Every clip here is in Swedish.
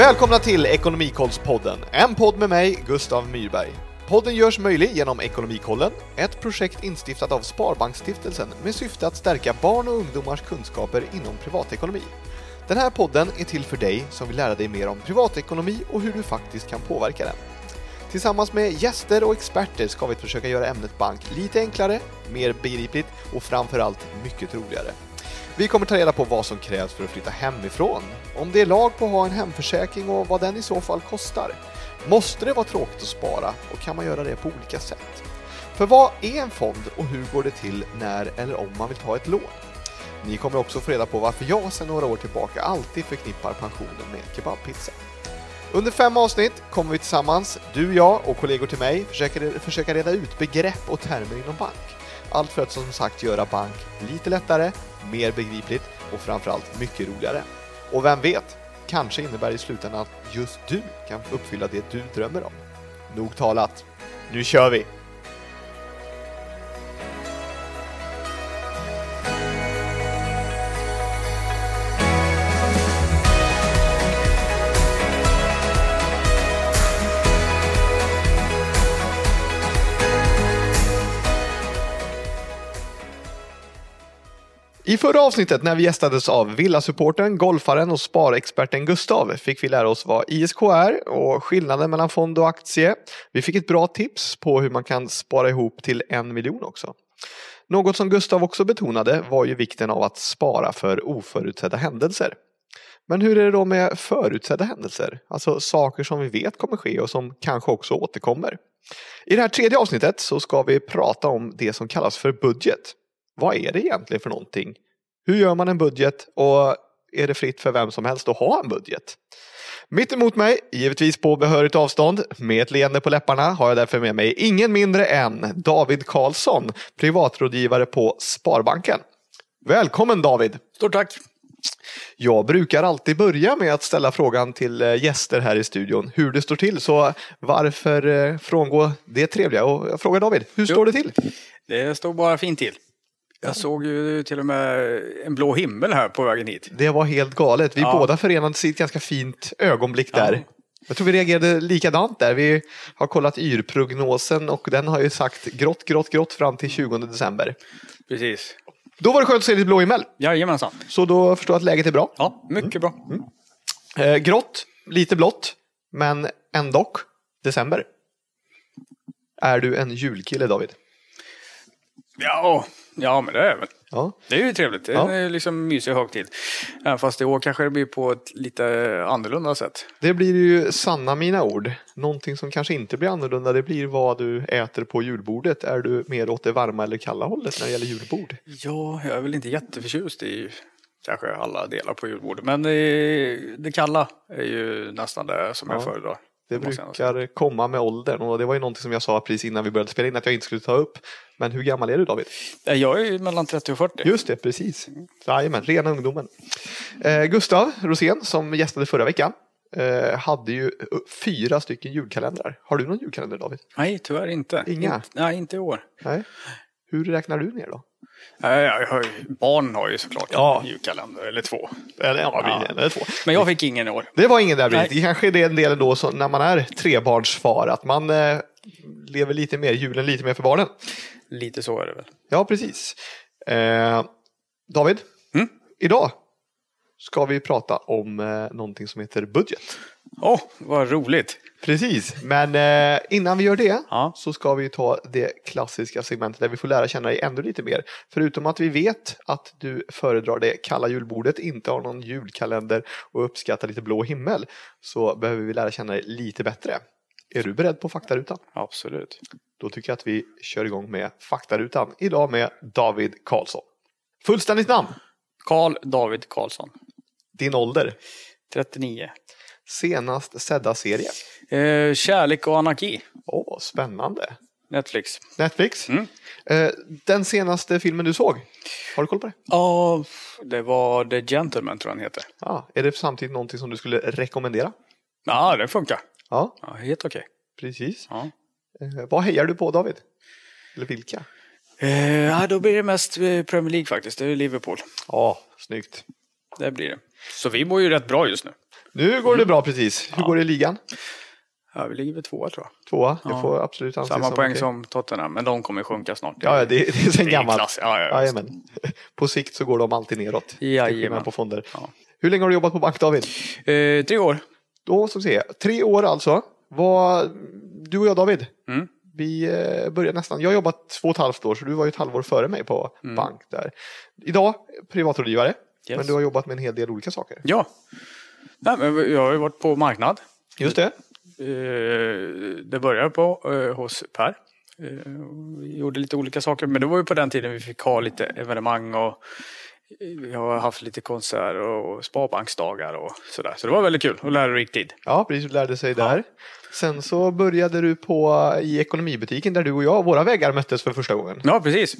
Välkomna till Ekonomikollspodden, en podd med mig, Gustav Myrberg. Podden görs möjlig genom Ekonomikollen, ett projekt instiftat av Sparbanksstiftelsen med syfte att stärka barn och ungdomars kunskaper inom privatekonomi. Den här podden är till för dig som vill lära dig mer om privatekonomi och hur du faktiskt kan påverka den. Tillsammans med gäster och experter ska vi försöka göra ämnet bank lite enklare, mer begripligt och framförallt mycket roligare. Vi kommer ta reda på vad som krävs för att flytta hemifrån, om det är lag på att ha en hemförsäkring och vad den i så fall kostar. Måste det vara tråkigt att spara och kan man göra det på olika sätt? För vad är en fond och hur går det till när eller om man vill ta ett lån? Ni kommer också få reda på varför jag sedan några år tillbaka alltid förknippar pensionen med kebabpizza. Under fem avsnitt kommer vi tillsammans, du, jag och kollegor till mig, försöka, försöka reda ut begrepp och termer inom bank. Allt för att som sagt göra bank lite lättare, mer begripligt och framförallt mycket roligare. Och vem vet, kanske innebär i slutändan att just du kan uppfylla det du drömmer om. Nog talat, nu kör vi! I förra avsnittet när vi gästades av villasupporten, golfaren och sparexperten Gustav fick vi lära oss vad ISK är och skillnaden mellan fond och aktie. Vi fick ett bra tips på hur man kan spara ihop till en miljon också. Något som Gustav också betonade var ju vikten av att spara för oförutsedda händelser. Men hur är det då med förutsedda händelser? Alltså saker som vi vet kommer ske och som kanske också återkommer. I det här tredje avsnittet så ska vi prata om det som kallas för budget vad är det egentligen för någonting? Hur gör man en budget och är det fritt för vem som helst att ha en budget? Mitt emot mig, givetvis på behörigt avstånd, med ett leende på läpparna har jag därför med mig ingen mindre än David Karlsson, privatrådgivare på Sparbanken. Välkommen David! Stort tack! Jag brukar alltid börja med att ställa frågan till eh, gäster här i studion hur det står till, så varför eh, frångå det trevliga? Och jag frågar David, hur står det till? Det står bara fint till. Jag såg ju till och med en blå himmel här på vägen hit. Det var helt galet. Vi ja. båda förenades i ett ganska fint ögonblick där. Ja. Jag tror vi reagerade likadant där. Vi har kollat YR-prognosen och den har ju sagt grått, grått, grått fram till 20 december. Precis. Då var det skönt att se lite blå himmel. Jajamensan. Så då förstår jag att läget är bra. Ja, mycket mm. bra. Mm. Eh, grått, lite blått, men ändå december. Är du en julkille David? Ja, Ja, men det är väl. Ja. Det är ju trevligt. Det är ja. liksom mysig högtid. Även fast i år kanske det blir på ett lite annorlunda sätt. Det blir ju sanna mina ord. Någonting som kanske inte blir annorlunda det blir vad du äter på julbordet. Är du mer åt det varma eller kalla hållet när det gäller julbord? Ja, jag är väl inte jätteförtjust i kanske alla delar på julbordet. Men det, det kalla är ju nästan det som ja. jag föredrar. Det brukar komma med åldern och det var ju någonting som jag sa precis innan vi började spela in att jag inte skulle ta upp. Men hur gammal är du David? Jag är mellan 30 och 40. Just det, precis. Jajamän, rena ungdomen. Eh, Gustav Rosén som gästade förra veckan eh, hade ju fyra stycken julkalendrar. Har du någon julkalender David? Nej, tyvärr inte. Inga? In, nej, inte i år. Nej. Hur räknar du ner då? Jag har, barn har ju såklart ja. en julkalender, eller två. Eller, ja, ja. eller två. Men jag fick ingen i år. Det var ingen där. Nej. Det kanske är det en del då så när man är trebarnsfar, att man eh, lever lite mer, julen lite mer för barnen. Lite så är det väl. Ja, precis. Eh, David, mm? idag ska vi prata om eh, någonting som heter budget. Åh, oh, vad roligt! Precis, men eh, innan vi gör det ja. så ska vi ta det klassiska segmentet där vi får lära känna dig ännu lite mer. Förutom att vi vet att du föredrar det kalla julbordet, inte har någon julkalender och uppskattar lite blå himmel så behöver vi lära känna dig lite bättre. Är du beredd på faktarutan? Absolut. Då tycker jag att vi kör igång med faktarutan. Idag med David Karlsson. Fullständigt namn? Karl David Karlsson. Din ålder? 39. Senast sedda serie? Eh, Kärlek och anarki. Åh, oh, spännande. Netflix. Netflix. Mm. Eh, den senaste filmen du såg, har du koll på det? Ja, det var The Gentleman tror jag den heter. Ah, är det samtidigt någonting som du skulle rekommendera? Ja, det funkar. Ja, ja helt okej. Okay. Precis. Ja. Eh, vad hejar du på David? Eller vilka? Eh, då blir det mest eh, Premier League faktiskt. Det är Liverpool. Ja, snyggt. Det blir det. Så vi mår ju rätt bra just nu. Nu går det bra precis. Hur ja. går det i ligan? Ja, vi ligger väl tvåa tror jag. Tvåa, det ja. får absolut anses Samma som poäng okay. som Tottenham, men de kommer sjunka snart. Ja, ja det, det är sen gammalt. Ja, ja, ja, på sikt så går de alltid neråt. Jajamän. på fonder. Ja. Hur länge har du jobbat på bank David? Eh, tre år. Då ska vi se. Tre år alltså. Vad, du och jag David, mm. vi eh, började nästan, jag har jobbat två och ett halvt år så du var ju ett halvår före mig på mm. bank där. Idag privatrådgivare, yes. men du har jobbat med en hel del olika saker. Ja, Nej, men jag har ju varit på marknad. Just det. Eh, det började på eh, hos Per. Vi gjorde lite olika saker, men det var ju på den tiden vi fick ha lite evenemang och vi har haft lite konserter och sparbanksdagar och sådär. Så det var väldigt kul och lärorik tid. Ja, precis. Du lärde sig där. Ja. Sen så började du på i ekonomibutiken där du och jag, våra vägar möttes för första gången. Ja, precis.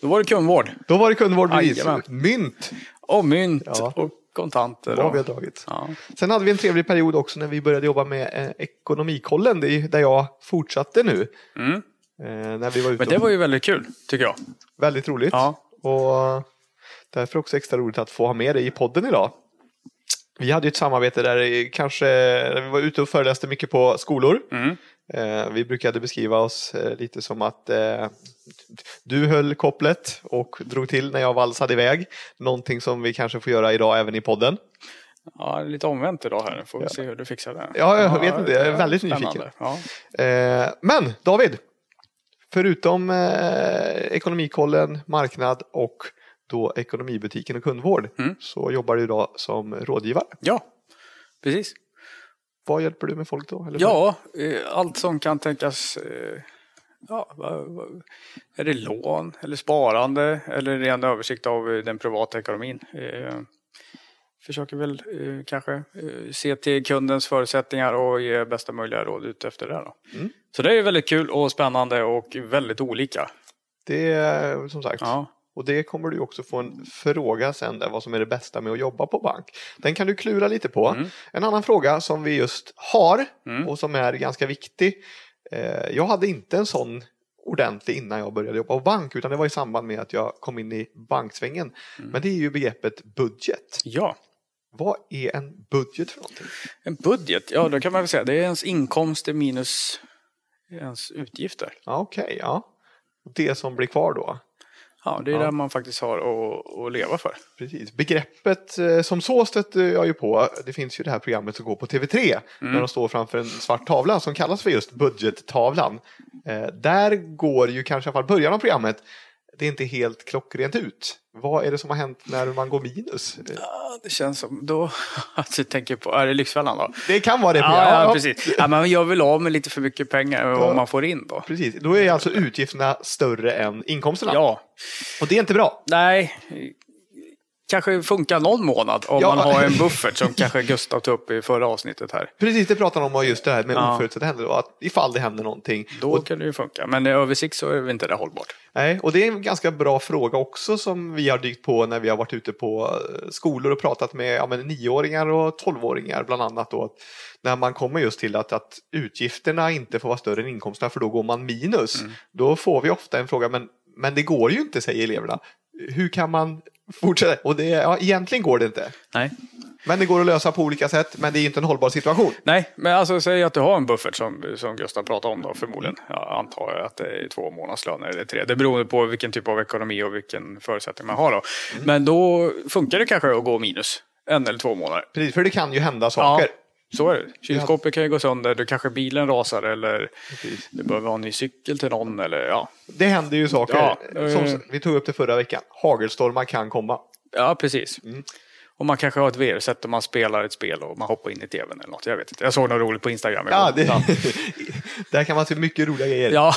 Då var det kundvård. Då var det kundvård, precis. Mynt. Och mynt ja. och kontanter. Vad vi har dragit. Ja. Sen hade vi en trevlig period också när vi började jobba med eh, Ekonomikollen, där jag fortsatte nu. Mm. Eh, när vi var ute Men det var ju väldigt kul, tycker jag. Väldigt roligt. Ja. Och Därför också extra roligt att få ha med dig i podden idag. Vi hade ett samarbete där kanske, vi var ute och föreläste mycket på skolor. Mm. Eh, vi brukade beskriva oss eh, lite som att eh, du höll kopplet och drog till när jag valsade iväg. Någonting som vi kanske får göra idag även i podden. Ja, lite omvänt idag här. Får vi ja. se hur du fixar det. Ja, jag vet inte. Jag är väldigt nyfiken. Ja. Men David, förutom Ekonomikollen, marknad och då Ekonomibutiken och kundvård mm. så jobbar du idag som rådgivare. Ja, precis. Vad hjälper du med folk då? Eller ja, eh, allt som kan tänkas. Eh, ja, är det lån eller sparande eller ren översikt av den privata ekonomin? Eh, försöker väl kanske se till kundens förutsättningar och ge bästa möjliga råd ut efter det. Mm. Så det är väldigt kul och spännande och väldigt olika. Det är som sagt. Ja. Och det kommer du också få en fråga sen där vad som är det bästa med att jobba på bank. Den kan du klura lite på. Mm. En annan fråga som vi just har mm. och som är ganska viktig. Eh, jag hade inte en sån ordentlig innan jag började jobba på bank utan det var i samband med att jag kom in i banksvängen. Mm. Men det är ju begreppet budget. Ja. Vad är en budget för någonting? En budget, ja då kan man väl säga det är ens inkomster minus ens utgifter. Okej, okay, ja. Det som blir kvar då? Ja, det är ja. det man faktiskt har att, att leva för. Precis. Begreppet eh, som så stöter jag ju på. Det finns ju det här programmet som går på TV3. Mm. När de står framför en svart tavla som kallas för just budgettavlan. Eh, där går ju kanske i alla fall början av programmet det är inte helt klockrent ut. Vad är det som har hänt när man går minus? Ja, det känns som, då, alltså, jag tänker på, är det Lyxfällan då? Det kan vara det. Ja, ja, precis. Ja, men jag vill av med lite för mycket pengar ja. om man får in då. Precis, då är alltså utgifterna större än inkomsterna. Ja. Och det är inte bra. Nej, kanske funkar någon månad om ja. man har en buffert som kanske Gustav tog upp i förra avsnittet här. Precis, det pratar om just det här med ja. oförutsedda händelser. Att ifall det händer någonting. Då och... kan det ju funka, men i översikt så är inte det hållbart. Nej, och det är en ganska bra fråga också som vi har dykt på när vi har varit ute på eh, skolor och pratat med ja, nioåringar och tolvåringar bland annat. Då, när man kommer just till att, att utgifterna inte får vara större än inkomsterna för då går man minus. Mm. Då får vi ofta en fråga, men, men det går ju inte, säger eleverna. Hur kan man fortsätta? Och det, ja, egentligen går det inte. Nej. Men det går att lösa på olika sätt, men det är inte en hållbar situation. Nej, men alltså säg att du har en buffert som, som Gustav pratade om då förmodligen. Jag antar att det är två månadslöner eller tre. Det beror på vilken typ av ekonomi och vilken förutsättning man har då. Mm. Men då funkar det kanske att gå minus en eller två månader. Precis, för det kan ju hända saker. Ja. Så är det. Kylskåpet kan ju gå sönder, du kanske bilen rasar eller Precis. du behöver ha en ny cykel till någon. Eller, ja. Det händer ju saker. Ja, Som, eh. vi tog upp det förra veckan. Hagelstormar kan komma. Ja, precis. Mm. Och man kanske har ett VR-sätt och man spelar ett spel och man hoppar in i tvn eller något. Jag vet inte. Jag såg något roligt på Instagram. Ja, det, där kan man se mycket roliga grejer. Ja.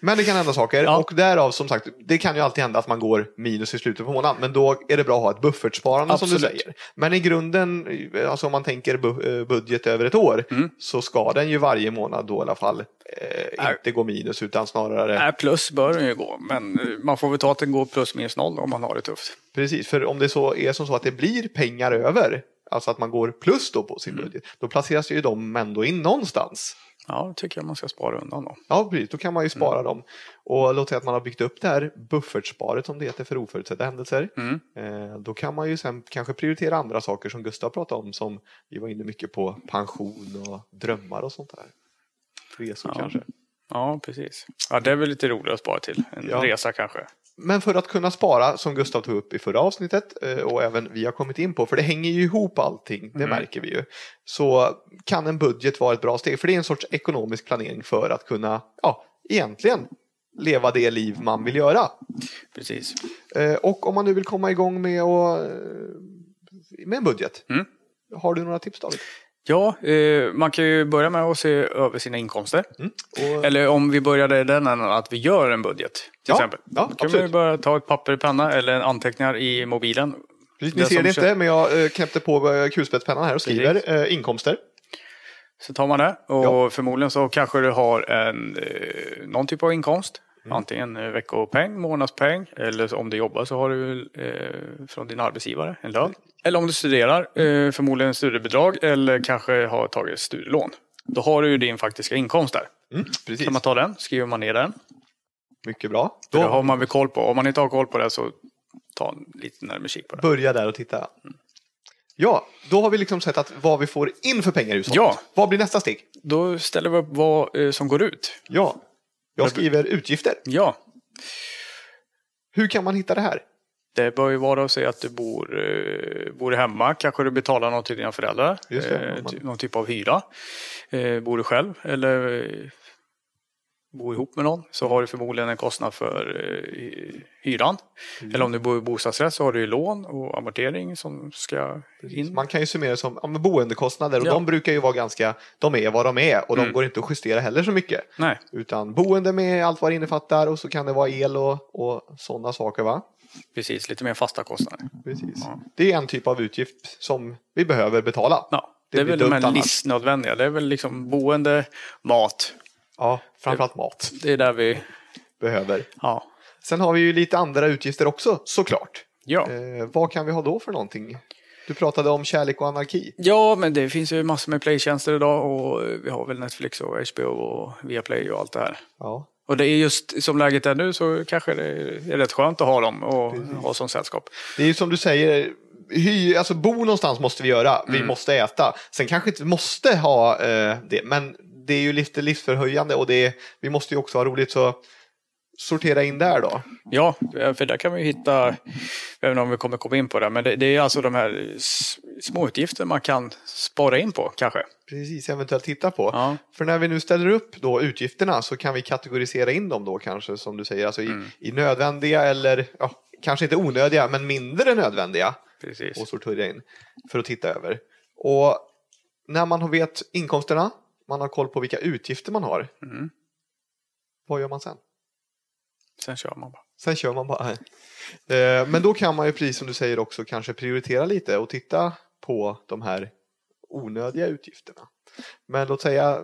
Men det kan hända saker ja. och därav som sagt, det kan ju alltid hända att man går minus i slutet på månaden. Men då är det bra att ha ett buffertsparande Absolut. som du säger. Men i grunden, alltså om man tänker eh, budget över ett år, mm. så ska den ju varje månad då i alla fall eh, inte gå minus utan snarare... Nej, plus bör den ju gå, men eh, man får väl ta att den går plus minus noll om man har det tufft. Precis, för om det så är som så att det blir pengar över, alltså att man går plus då på sin mm. budget, då placeras ju de ändå in någonstans. Ja, det tycker jag man ska spara undan då. Ja, precis. Då kan man ju spara Mm. dem. Och låt säga att man har byggt upp det här buffertsparet som det heter för oförutsedda händelser. Mm. Eh, då kan man ju sen kanske prioritera andra saker som Gustav pratade om som vi var inne mycket på pension och drömmar och sånt där. Resor Ja. kanske. Ja, precis. Ja, det är väl lite roligare att spara till. En Ja. resa kanske. Men för att kunna spara, som Gustav tog upp i förra avsnittet eh, och även vi har kommit in på, för det hänger ju ihop allting, det Mm. märker vi ju, så kan en budget vara ett bra steg. För det är en sorts ekonomisk planering för att kunna, ja, egentligen leva det liv man vill göra. Precis. Eh, Och om man nu vill komma igång med, att, eh, med en budget, Mm. har du några tips David? Ja, eh, man kan ju börja med att se över sina inkomster. Och, Eller om vi började den änden att vi gör en budget. Till Ja, exempel. ja, Då kan absolut. vi börja ta ett papper, penna eller anteckningar i mobilen. Precis, det ni ser det inte, kö- men jag eh, knäppte på eh, kulspetspennan här och skriver eh, inkomster. Så tar man det och Ja. förmodligen så kanske du har en, eh, någon typ av inkomst. Mm. Antingen eh, veckopeng, månadspeng eller om du jobbar så har du eh, från din arbetsgivare en lön. Eller om du studerar, eh, förmodligen studiebidrag eller kanske har tagit studielån. Då har du ju din faktiska inkomst där. Mm, precis, Kan man ta den, skriver man ner den. mycket bra. Då Då har man väl koll på. Om man inte har koll på det så ta en lite närmare kik på det. börja där och titta. Ja, då har vi liksom sett att vad vi får in för pengar i hushållet. Ja. Vad blir nästa steg? Då ställer vi upp vad eh, som går ut. Ja, jag skriver utgifter. Ja, Hur kan man hitta det här? det bör ju vara att säga att du bor, eh, bor hemma. Kanske du betalar något till dina föräldrar. Det, eh, man- någon typ av hyra. Eh, bor du själv eller bor ihop med någon så har du förmodligen en kostnad för eh, hyran. Mm. Eller om du bor i bostadsrätt så har du ju lån och amortering som ska in. Man kan ju summera som ja, boendekostnader och Ja. de brukar ju vara ganska, de är vad de är och de Mm. går inte att justera heller så mycket. Nej, Utan boende med allt vad det innefattar och så kan det vara el och, och sådana saker va? precis. Lite mer fasta kostnader. Precis. Ja. Det är en typ av utgift som vi behöver betala. Ja, Det det, är väl de här livsnödvändiga. Det är väl liksom boende, mat. Ja, framförallt mat Det är där vi... behöver. Ja. Sen har vi ju lite andra utgifter också såklart. Ja. Eh, vad kan vi ha då för någonting? Du pratade om kärlek och anarki. ja, men det finns ju massor med playtjänster idag och vi har väl Netflix och HBO och Viaplay och allt det här. Ja, Och det är just som läget är nu så kanske det är rätt skönt att ha dem och ha som sällskap. det är ju som du säger, hy, alltså bo någonstans måste vi göra. Vi måste äta. Sen kanske inte måste ha eh, det, men det är ju lite livsförhöjande och det är, vi måste ju också ha roligt så sortera in där då. Ja, för där kan vi hitta, även om vi kommer komma in på det, men det, det är alltså de här småutgifter man kan spara in på kanske. Precis, eventuellt titta på. Ja. För när vi nu ställer upp då utgifterna så kan vi kategorisera in dem då kanske som du säger, alltså i, i nödvändiga eller ja, kanske inte onödiga men mindre nödvändiga Precis. och sortera in för att titta över. Och när man vet inkomsterna, man har koll på vilka utgifter man har, Mm. vad gör man sen? Sen kör man bara. Sen kör man bara. Eh, Men då kan man ju precis som du säger också kanske prioritera lite och titta på de här onödiga utgifterna. Men låt säga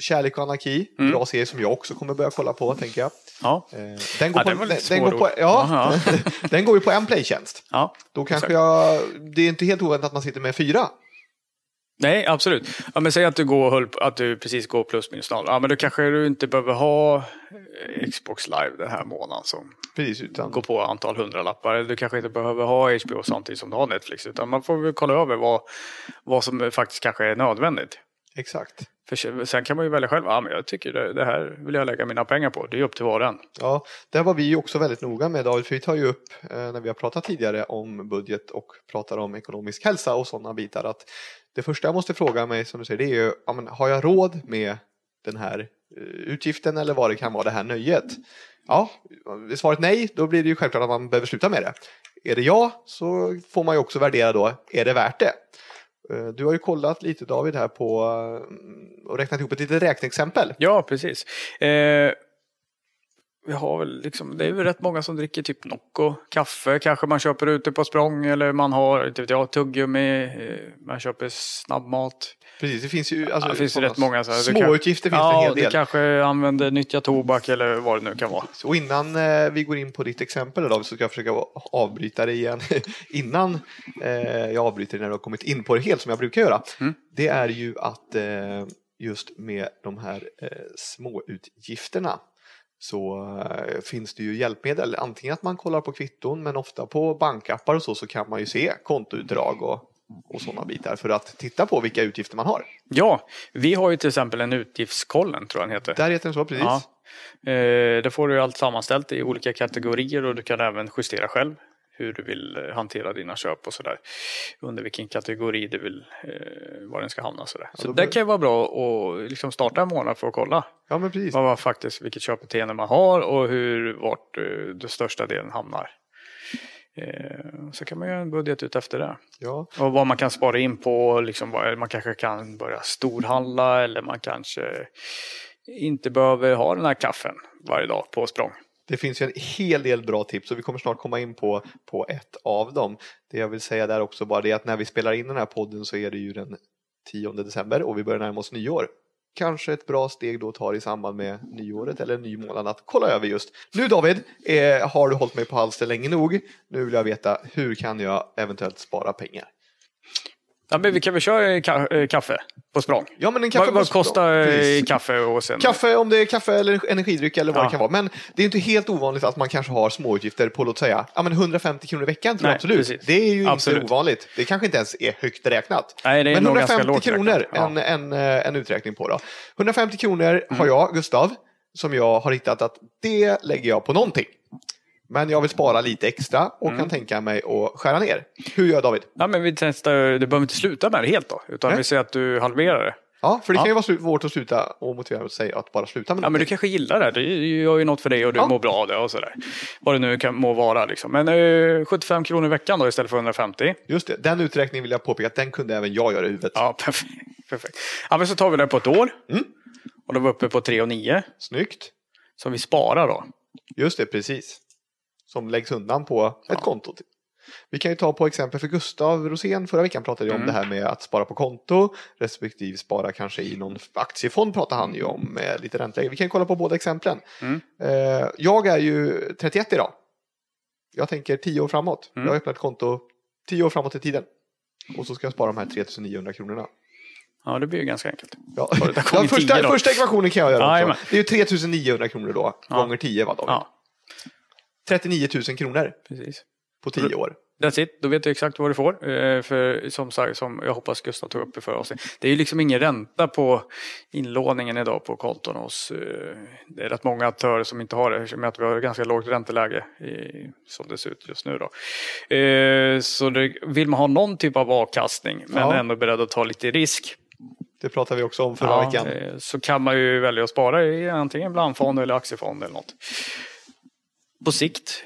Kärlek och anarki, Mm. bra serie som jag också kommer börja kolla på tänker jag. Ja, Eh, Den går, Ja, på, den den, går på, ja, den går ju på en playtjänst. ja. Då kanske jag, det är inte helt oväntat att man sitter med fyra. Nej, absolut. Ja, men säg att du, går, att du precis går plus minus noll. Ja, men då kanske du inte behöver ha eh, Xbox live den här månaden som Precis, utan går på antal hundralappar. Du kanske inte behöver ha HBO samtidigt som du har Netflix. Utan man får väl kolla över vad, vad som faktiskt kanske är nödvändigt. exakt. För sen kan man ju välja själv. Ja, men jag tycker det, det här vill jag lägga mina pengar på. Det är upp till var och en. Ja, där var vi ju också väldigt noga med David, för vi tar ju upp eh, när vi har pratat tidigare om budget och pratar om ekonomisk hälsa och sådana bitar att det första jag måste fråga mig som du säger det är ju, ja, men, har jag råd med den här eh, utgiften eller vad det kan vara det här nöjet? Ja, är svaret nej, då blir det ju självklart att man behöver sluta med det. Är det ja, så får man ju också värdera då, är det värt det? Eh, du har ju kollat lite David här på mm, och räknat ihop ett litet räkneexempel. Ja, precis. Eh, vi har väl liksom, det är väl rätt många som dricker typ Nocco, kaffe kanske man köper ute på språng eller man har, inte vet jag, tuggummi, eh, man köper snabbmat. Precis, det finns ju alltså, Ja, det finns rätt många. Så här, små du kan- utgifter finns ja, det en hel del. kanske använder nyttja tobak eller vad det nu kan vara. Och innan eh, vi går in på ditt exempel då, så ska jag försöka avbryta det igen. innan eh, jag avbryter när du har kommit in på det helt som jag brukar göra. Mm. Det är ju att eh, just med de här eh, småutgifterna så eh, finns det ju hjälpmedel. Antingen att man kollar på kvitton men ofta på bankappar och så, så kan man ju se kontoutdrag och, och sådana bitar för att titta på vilka utgifter man har. Ja, vi har ju till exempel en utgiftskollen tror jag den heter. Där heter den så, precis. Ja. Eh, där får du allt sammanställt i olika kategorier och du kan även justera själv hur du vill eh, hantera dina köp och sådär. Under vilken kategori du vill, eh, var den ska hamna. Sådär. Så då det kan ju vara bra att liksom starta en månad för att kolla Ja, men precis. vad var faktiskt, vilket köpbeteende man har och hur, vart eh, den största delen hamnar. Eh, så kan man göra en budget ut efter det. Ja, Och vad man kan spara in på, liksom, man kanske kan börja storhandla eller man kanske inte behöver ha den här kaffen varje dag på språng. Det finns ju en hel del bra tips och vi kommer snart komma in på, på ett av dem. Det jag vill säga där också bara det är att när vi spelar in den här podden så är det ju den 10 december och vi börjar närma oss nyår. Kanske ett bra steg då tar i samband med nyåret eller en ny månad att kolla över just. Nu David, eh, har du hållit mig på halster länge nog? Nu vill jag veta hur kan jag eventuellt spara pengar? Ja, men vi kan väl köra ka- eh, kaffe på språng. Ja men en kaffe Vad, vad kostar eh, Precis. kaffe och sen? Kaffe, om det är kaffe eller energidryck eller vad Ja. det kan vara. Men det är inte helt ovanligt att man kanske har småutgifter på låt säga ja, men 150 kronor i veckan. Tror Nej, absolut. precis. Det är ju Absolut. inte ovanligt. Det kanske inte ens är högt räknat. Nej, det är men nog ganska 150 lågt kronor. Ja. Mm. en, en, eh, en uträkning på då. 150 kronor har jag, Gustav, som jag har hittat att det lägger jag på någonting. Men jag vill spara lite extra och Mm. kan tänka mig att skära ner. Hur gör David? Ja, men vi testar, du behöver inte sluta med det helt då. Utan Nej. vi säger att du halverar det. Ja, för det Ja. kan ju vara svårt att sluta och motivera sig att bara sluta med Ja, men du kanske gillar det. Det gör ju något för dig och du Ja. mår bra av det och sådär. Vad det nu kan må vara liksom. Men eh, 75 kronor i veckan då istället för 150. Just det, den uträkningen vill jag påpeka att den kunde även jag göra i huvudet. Ja, perfekt. perfekt. Ja, men så tar vi det på ett år. Mm. Och då var vi uppe på 3 och 9. Snyggt. Som vi sparar då. Just det, precis. Som läggs undan på ett konto. Vi kan ju ta på exempel för Gustav Rosén. Förra veckan pratade vi om Mm. det här med att spara på konto respektive spara kanske i någon aktiefond pratade han ju om med lite ränteläge. Vi kan kolla på båda exemplen. Mm. Eh, jag är ju 31 idag. Jag tänker 10 år framåt. Mm. Jag har öppnat konto 10 år framåt i tiden. Och så ska jag spara de här 3900 kronorna. Ja, det blir ju ganska enkelt. Ja. Ja, första, 10 då? första ekvationen kan jag göra Ja, också. Det är ju 3900 kronor då, Ja. gånger 10 va David? Ja, 39 000 kronor precis. på 10 år. That's it, då vet du exakt vad du får. Eh, för som sagt, som jag hoppas Gustav tog upp i förra avsnittet. Det är ju liksom ingen ränta på inlåningen idag på konton hos... Eh, det är rätt många aktörer som inte har det. Med att vi har ett ganska lågt ränteläge i, som det ser ut just nu då. Eh, så det, vill man ha någon typ av avkastning men Ja. ändå beredd att ta lite risk. Det pratade vi också om förra ja, veckan. så kan man ju välja att spara i antingen blandfond eller aktiefond eller något. På sikt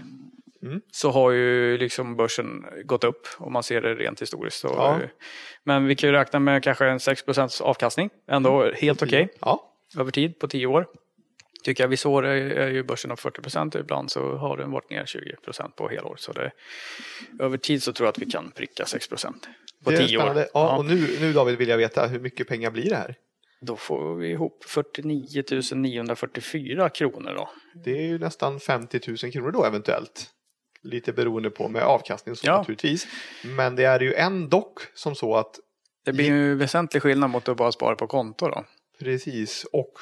Mm. så har ju liksom börsen gått upp om man ser det rent historiskt. Ja. Men vi kan ju räkna med kanske en 6% avkastning. Ändå helt okej Ja, över tid på 10 år. Tycker jag vissa år är, ju börsen upp 40% ibland så har den varit ner 20% på helår. Så det, över tid så tror jag att vi kan pricka 6% på det är 10 år. spännande. Ja, Och nu, nu David vill jag veta hur mycket pengar blir det här? Då får vi ihop 49 944 kronor då. Det är ju nästan 50 000 kronor då eventuellt. Lite beroende på med avkastning så Ja. naturligtvis. Men det är ju ändå som så att Det blir ju väsentlig skillnad mot att bara spara på konto då. Precis, och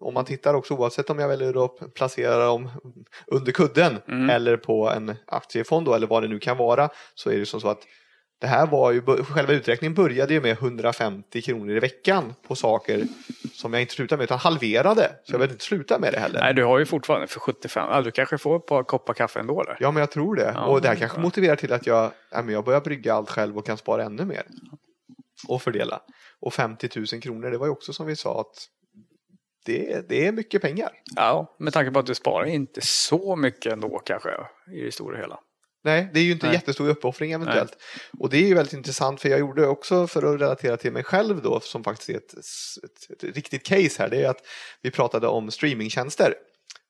om man tittar också oavsett om jag väljer att placera dem under kudden Mm. eller på en aktiefond då, eller vad det nu kan vara så är det som så att det här var ju, själva uträkningen började ju med 150 kronor i veckan på saker som jag inte slutade med utan halverade. Så jag vill inte sluta med det heller. Nej, du har ju fortfarande för 75, ja, du kanske får ett par koppar kaffe ändå där. Ja men jag tror det. Ja, och det här kanske motiverar till att jag, jag börjar brygga allt själv och kan spara ännu mer. Och fördela. Och 50 000 kronor, det var ju också som vi sa att det, det är mycket pengar. Ja, med tanke på att du sparar inte så mycket ändå kanske i det stora hela. Nej, det är ju inte Nej. jättestor uppoffring eventuellt. Och det är ju väldigt intressant för jag gjorde också för att relatera till mig själv då som faktiskt är ett, ett, ett riktigt case här. Det är att vi pratade om streamingtjänster.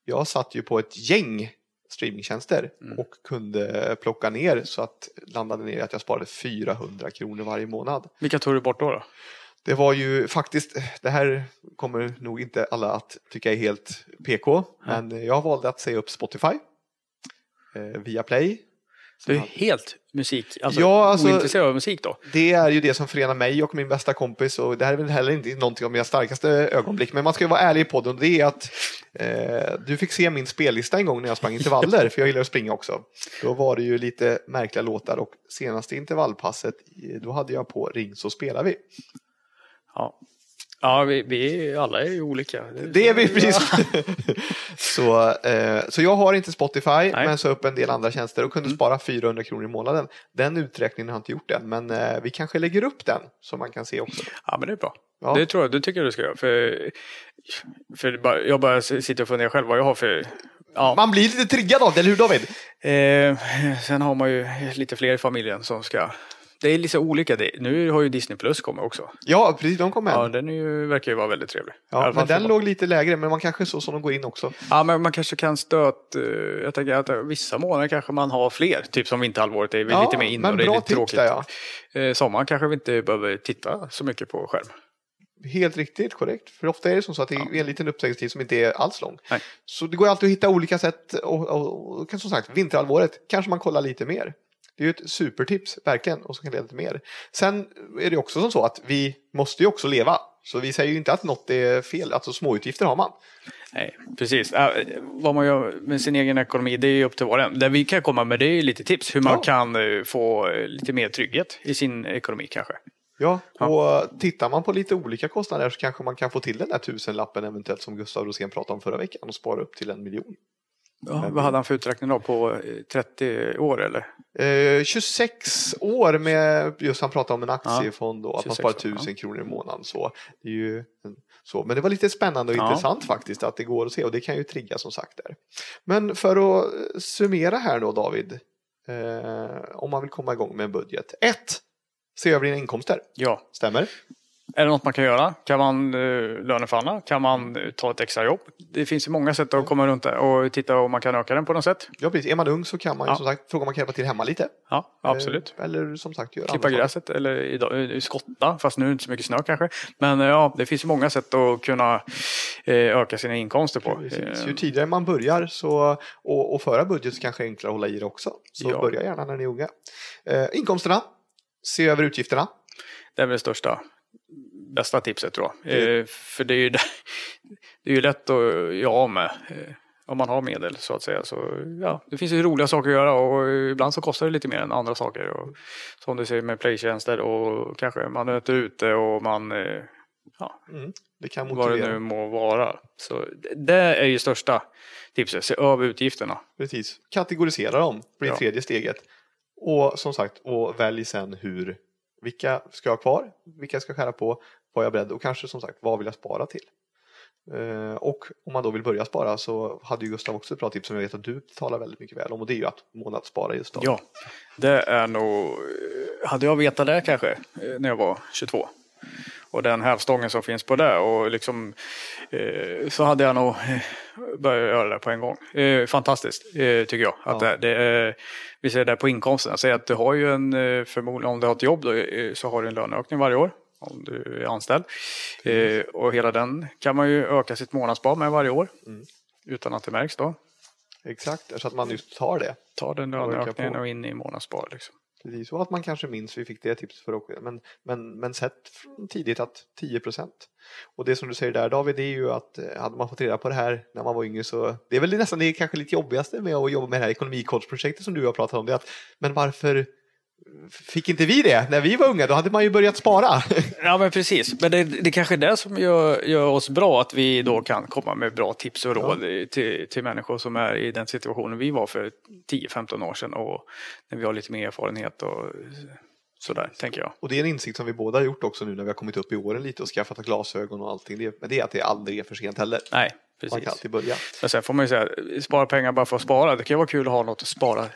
Jag satt ju på ett gäng streamingtjänster Mm. och kunde plocka ner så att landade ner att jag sparade 400 kronor varje månad. Vilka tog du bort då? då? Det var ju faktiskt, det här kommer nog inte alla att tycka är helt PK, men jag valde att säga upp Spotify, eh, Viaplay, du är helt musik, alltså, Ja, alltså- ointresserad av musik då? Det är ju det som förenar mig och min bästa kompis och det här är väl heller inte någonting av mina starkaste ögonblick. Men man ska ju vara ärlig i podden och det är att eh, du fick se min spellista en gång när jag sprang intervaller, för jag gillar att springa också. Då var det ju lite märkliga låtar och senaste intervallpasset, då hade jag på Ring så spelar vi. Ja, ja vi, vi alla är ju olika. Det är vi precis. så, eh, så jag har inte Spotify Nej. Mm. men så upp en del andra tjänster och kunde spara 400 kronor i månaden. Den uträkningen har jag inte gjort än men eh, vi kanske lägger upp den så man kan se också. Ja, men det är bra. Ja. Det tror jag, det tycker jag du ska göra. För, för jag bara sitter och funderar själv vad jag har för... Ja. Man blir lite triggad av det, eller hur David? Eh, sen har man ju lite fler i familjen som ska... Det är lite olika. Det. Nu har ju Disney Plus kommit också. Ja, precis, de kom med. Ja, Ja, den är ju, verkar ju vara väldigt trevlig. Alla men den låg lite lägre, men man kanske så som de går in också. Ja, men man kanske kan stöt... eh, Jag tänker att vissa månader kanske man har fler. Typ som vinterhalvåret är vi Ja, lite mer men och det är lite tråkigt. där, ja. Eh, Sommaren kanske vi inte behöver titta så mycket på skärm. Helt riktigt, korrekt. För ofta är det som så att det är en liten uppsägningstid som inte är alls lång. Nej. Så det går alltid att hitta olika sätt och, och, och som sagt, vinterhalvåret kanske man kollar lite mer. Det är ju ett supertips, verkligen, och som kan leda till mer. Sen är det också som så att vi måste ju också leva. Så vi säger ju inte att något är fel, alltså småutgifter har man. Nej, precis. Äh, vad man gör med sin egen ekonomi, det är ju upp till var och en. Det vi kan komma med det är lite tips hur man Ja. kan eh, få eh, lite mer trygghet i sin ekonomi kanske. Ja, och tittar man på lite olika kostnader så kanske man kan få till den där tusenlappen eventuellt som Gustav Rosén pratade om förra veckan och spara upp till en miljon. Ja, vad hade han för uträkning då? På eh, 30 år eller? Eh, 26 år med, just han pratade om en aktiefond och att man 26 sparar år, 1000 kronor i månaden. Så, det är ju så. Men det var lite spännande och Ja. intressant faktiskt att det går att se och det kan ju trigga som sagt där. Men för att eh, summera här då David, eh, om man vill komma igång med en budget. 1. Se över dina inkomster, Ja. stämmer? Är det något man kan göra? Kan man uh, löneförhandla? Kan man eh, ta ett extra jobb? Det finns ju många sätt att komma runt det och titta om man kan öka den på något sätt. Ja precis, är man ung så kan man ju Ja. som sagt fråga om man kan hjälpa till hemma lite. Ja, absolut. Eh, eller som sagt göra Klippa andra saker. gräset eller idag, eh, skotta, fast nu är det inte så mycket snö kanske. Men eh, ja, det finns ju många sätt att kunna eh, öka sina inkomster på. Precis. Eh, Ju tidigare man börjar så, och, och föra budget så kanske är enklare att hålla i det också. Så Ja. börja gärna när ni är unga. Eh, inkomsterna, se över utgifterna. Det är väl det största, bästa tipset tror jag. Det- Eh, för det är ju, det är ju lätt att göra av med. Eh, om man har medel så att säga. Så, ja, det finns ju roliga saker att göra och ibland så kostar det lite mer än andra saker. Och, som du säger med playtjänster och kanske man äter ute och man, eh, ja, Mm. Det kan vad det nu må vara. Så det- det är ju största tipset, se över utgifterna. Precis. Kategorisera dem, blir Ja. tredje steget. Och som sagt, och välj sen hur, vilka ska jag ha kvar, vilka ska jag skära på, vad är jag beredd och kanske som sagt, vad vill jag spara till? Eh, och om man då vill börja spara så hade ju Gustav också ett bra tips som jag vet att du talar väldigt mycket väl om och det är ju att månadsspara just då. Ja, det är nog... Hade jag vetat det kanske eh, när jag var 22 och den hävstången som finns på det och liksom eh, så hade jag nog börjat göra det på en gång. Fantastiskt tycker jag. Att Ja. det, det, vi ser det på inkomsten. Säg att du har ju en, förmodligen om du har ett jobb då, så har du en löneökning varje år om du är anställd. Eh, och hela den kan man ju öka sitt månadsspar med varje år. Mm. Utan att det märks då. Exakt, så att man just tar det. Ta den löneökningen och in i månadsspar. Liksom. Precis, och att man kanske minns, vi fick det tipset för också, men, men, men sett från tidigt att 10 procent. Och det som du säger där David, det är ju att eh, hade man fått reda på det här när man var yngre så, det är väl nästan det kanske lite jobbigaste med att jobba med det här ekonomicoachprojektet som du har pratat om, det är att, men varför fick inte vi det när vi var unga? Då hade man ju börjat spara. Ja men precis, men det, det kanske är det som gör, gör oss bra, att vi då kan komma med bra tips och råd till, till människor som är i den situationen vi var för 10-15 år sedan och när vi har lite mer erfarenhet och sådär, tänker jag. Och det är en insikt som vi båda har gjort också nu när vi har kommit upp i åren lite och skaffat glasögon och allting. Det, men det är att det aldrig är för sent heller. Nej, Man kan precis. alltid börja. Men sen får man ju säga, spara pengar bara för att spara, det kan ju vara kul att ha något att spara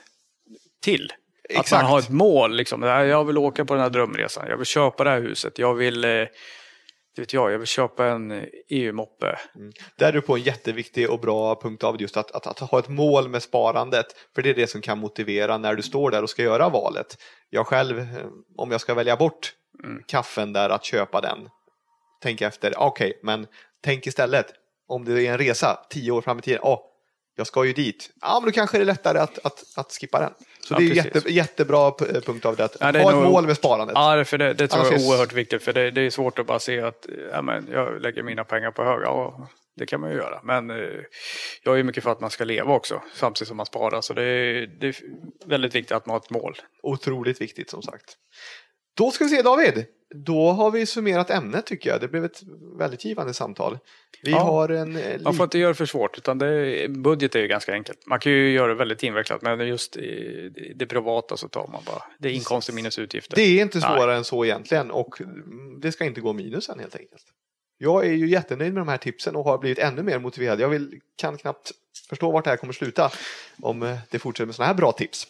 till. Att Exakt. man har ett mål, liksom. jag vill åka på den här drömresan, jag vill köpa det här huset, jag vill, eh, vet jag, jag vill köpa en eh, EU-moppe. Där är du på en jätteviktig och bra punkt av just att, att, att ha ett mål med sparandet. För det är det som kan motivera när du står där och ska göra valet. Jag själv, eh, om jag ska välja bort kaffen där, att köpa den. Tänk efter, okej, men tänk istället om det är en resa tio år fram i tiden. Oh, jag ska ju dit. Ja, men då kanske det är lättare att, att, att skippa den. Så Ja, det är precis. jätte, jättebra p- punkt av det, att Ja, det ha ett nog- mål med sparandet. Ja, för det, det tror jag Annars är- är oerhört viktigt. För det, det är svårt att bara se att ja, men jag lägger mina pengar på höga. Och det kan man ju göra. Men eh, jag är mycket för att man ska leva också samtidigt som man sparar. Så det är, det är väldigt viktigt att man har ett mål. Otroligt viktigt som sagt. Då ska vi se David. Då har vi summerat ämnet tycker jag. Det blev ett väldigt givande samtal. Vi Ja. har en... eh, Man får inte göra det för svårt. Utan det, budget är ju ganska enkelt. Man kan ju göra det väldigt invecklat. Men just i det privata så tar man bara. Det är inkomster minus utgifter. Det är inte Nej. svårare än så egentligen och det ska inte gå minus än helt enkelt. Jag är ju jättenöjd med de här tipsen och har blivit ännu mer motiverad. Jag vill, kan knappt förstå vart det här kommer sluta om eh, det fortsätter med sådana här bra tips.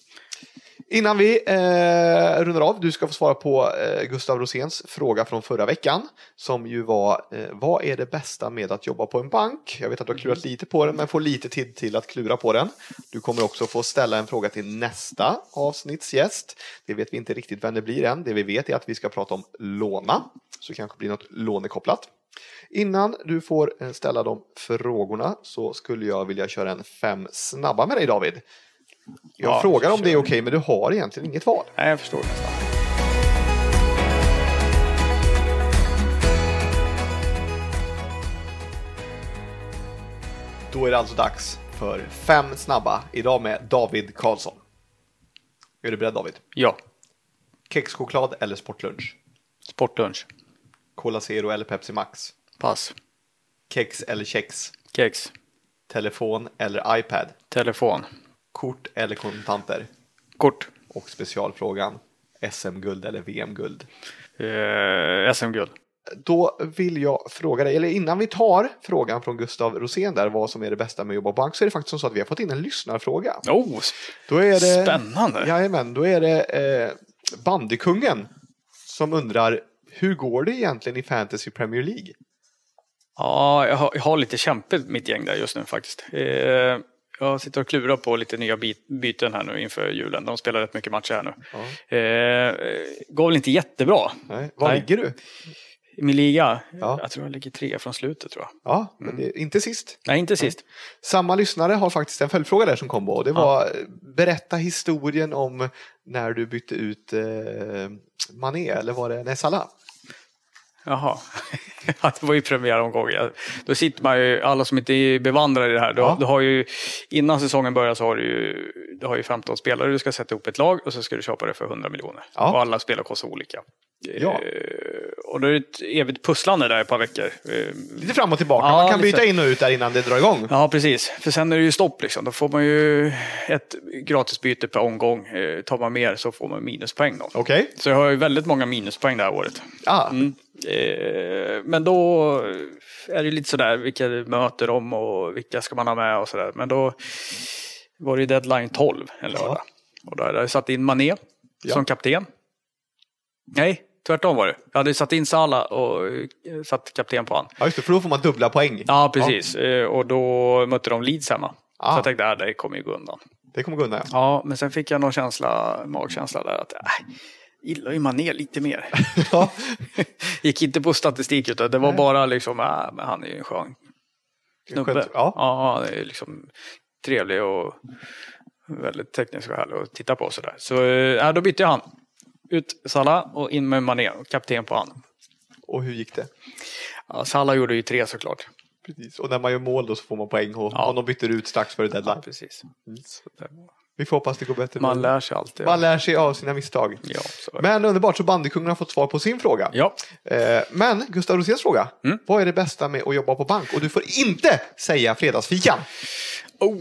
Innan vi eh, rundar av, du ska få svara på eh, Gustav Roséns fråga från förra veckan som ju var eh, vad är det bästa med att jobba på en bank? Jag vet att du har klurat lite på den men får lite tid till att klura på den. Du kommer också få ställa en fråga till nästa avsnittsgäst. Det vet vi inte riktigt vem det blir än. Det vi vet är att vi ska prata om låna, så det kanske blir något lånekopplat. Innan du får eh, ställa de frågorna så skulle jag vilja köra en fem snabba med dig David. Jag Ja, frågar om det är okej men du har egentligen inget val. Nej, jag förstår nästan. Då är det alltså dags för fem snabba idag med David Karlsson. Är du beredd David? Ja, Kexchoklad eller sportlunch? sportlunch. Cola Zero eller Pepsi Max? Pass. Kex eller kex? Kex. Telefon eller iPad? Telefon. Kort eller kontanter? Kort. Och specialfrågan SM-guld eller VM-guld? Eh, SM-guld. Då vill jag fråga dig, eller innan vi tar frågan från Gustav Rosén där vad som är det bästa med att jobba på bank så är det faktiskt som så att vi har fått in en lyssnarfråga. Oh, Då är det, Spännande. Jajamän, då är det eh, bandykungen som undrar hur går det egentligen i Fantasy Premier League? Ja, jag har, jag har lite kämpigt mitt gäng där just nu faktiskt. Eh, jag sitter och klurar på lite nya byten här nu inför julen. De spelar rätt mycket matcher här nu. Ja. Eh, går väl inte jättebra Nej. Var Nej. ligger du? i min liga. Ja. Jag tror jag ligger tre från slutet tror jag. Ja, men det är inte sist. Nej, inte sist. Samma lyssnare har faktiskt en följdfråga där som kom och det var eh, berätta historien om när du bytte ut eh, Mané eller var det nej, Salah? Jaha, ja, det var ju premiäromgång. Ja. Då sitter man ju, alla som inte är bevandrade i det här, då, Ja. då har ju, innan säsongen börjar så har du ju, du har ju 15 spelare, du ska sätta ihop ett lag och så ska du köpa det för 100 miljoner. Ja. Och alla spelare kostar olika. Ja. Eh, och då är det ett evigt pusslande där ett par veckor. Eh, Lite fram och tillbaka, Ja, man kan byta in och ut där innan det drar igång. Ja, precis. För sen är det ju stopp liksom. Då får man ju ett gratisbyte per omgång. Eh, tar man mer så får man minuspoäng då. Okej, Så jag har ju väldigt många minuspoäng det här året. ah, Mm. Eh, men då är det lite sådär vilka möter de och vilka ska man ha med och sådär. Men då var det deadline 12 en lördag. Och då hade jag satt in Mané Ja. som kapten. Nej, tvärtom var det. Jag hade satt in Salah och eh, satt kapten på han. ja, just det, för då får man dubbla poäng. Ja, precis. Eh, och då mötte de Leeds hemma. Ah. Så jag tänkte att det kommer ju gå undan. Det kommer gå undan. Ja. Ja, men sen fick jag någon känsla, magkänsla där att äh, gillar ju Mané lite mer. Ja. Gick inte på statistik utan det var bara liksom, äh, men han är ju en skön snubbe. Ja. ja, han är liksom trevlig och väldigt teknisk och härlig att titta på sådär. Så äh, då bytte jag han. Ut Salah och in med Mané, kapten på han. Och hur gick det? Ja, Salah gjorde ju tre såklart. Precis. Och när man gör mål då så får man poäng och Ja. om de byter ut strax före Ja, deadline. precis. Så det- Vi får hoppas det går bättre. Man lär sig alltid. man lär sig av sina misstag. Ja, så. Men underbart, så bandykungen har fått svar på sin fråga. ja. Eh, Men Gustav Roséns fråga. Mm. Vad är det bästa med att jobba på bank? Och du får inte säga fredagsfikan. Oh.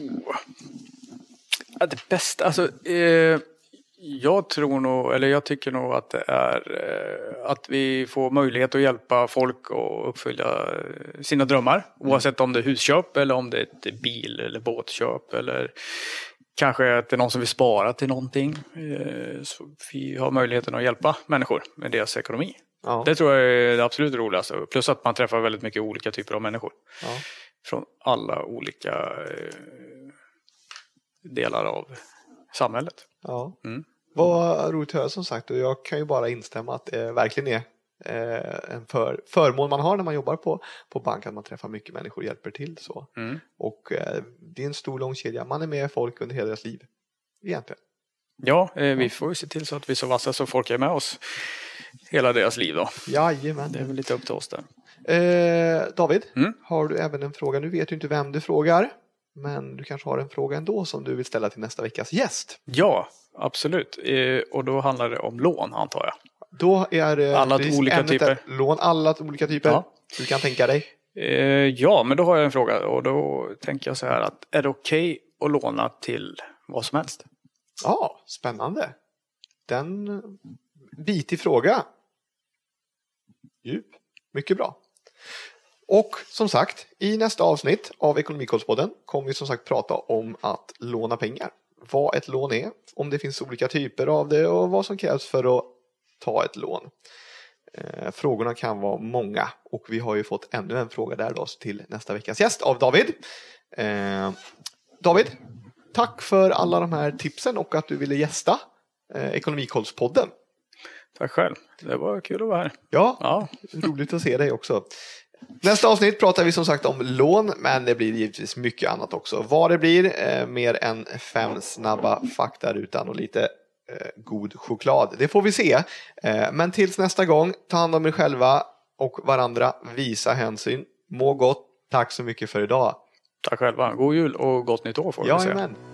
Ja, det bästa, alltså. Eh, jag tror nog, eller jag tycker nog att det är eh, att vi får möjlighet att hjälpa folk att uppfylla sina drömmar. Oavsett om det är husköp eller om det är ett bil eller båtköp eller kanske att det är någon som vill spara till någonting. Eh, så vi har möjligheten att hjälpa människor med deras ekonomi. Ja. Det tror jag är det absolut roligaste. Plus att man träffar väldigt mycket olika typer av människor Ja. från alla olika eh, delar av samhället. Ja. Mm. Vad roligt att höra som sagt och jag kan ju bara instämma att det verkligen är eh, en för, förmån man har när man jobbar på, på bank, att man träffar mycket människor och hjälper till. så. Mm. Och eh, det är en stor lång kedja, man är med folk under hela deras liv. Egentligen. Ja, eh, vi får ju se till så att vi är så vassa så folk är med oss hela deras liv då. Jajamän. Det är väl lite upp till oss där. Eh, David, Mm. har du även en fråga? Nu vet du inte vem du frågar, men du kanske har en fråga ändå som du vill ställa till nästa veckas gäst. Ja, absolut. Eh, och då handlar det om lån antar jag. Då är det Alla precis olika typer. Lån, alla olika typer. Ja. Du kan tänka dig. Eh, ja, men då har jag en fråga och då tänker jag så här att är det okej att låna till vad som helst? Ja, spännande. Den eh, bitig fråga. Djup. Mycket bra. Och som sagt, i nästa avsnitt av Ekonomikollspodden kommer vi som sagt prata om att låna pengar. Vad ett lån är, om det finns olika typer av det och vad som krävs för att ta ett lån. Eh, frågorna kan vara många och vi har ju fått ännu en fråga där då till nästa veckas gäst av David. Eh, David, tack för alla de här tipsen och att du ville gästa eh, Ekonomikollspodden. Tack själv. Det var kul att vara här. Ja, Ja, roligt att se dig också. Nästa avsnitt pratar vi som sagt om lån, men det blir givetvis mycket annat också. Vad det blir, eh, mer än fem snabba faktarutan och lite god choklad. Det får vi se. Eh, men tills nästa gång, ta hand om er själva och varandra. Visa hänsyn. Må gott. Tack så mycket för idag. tack själva. God jul och gott nytt år får vi säga. Jajamän.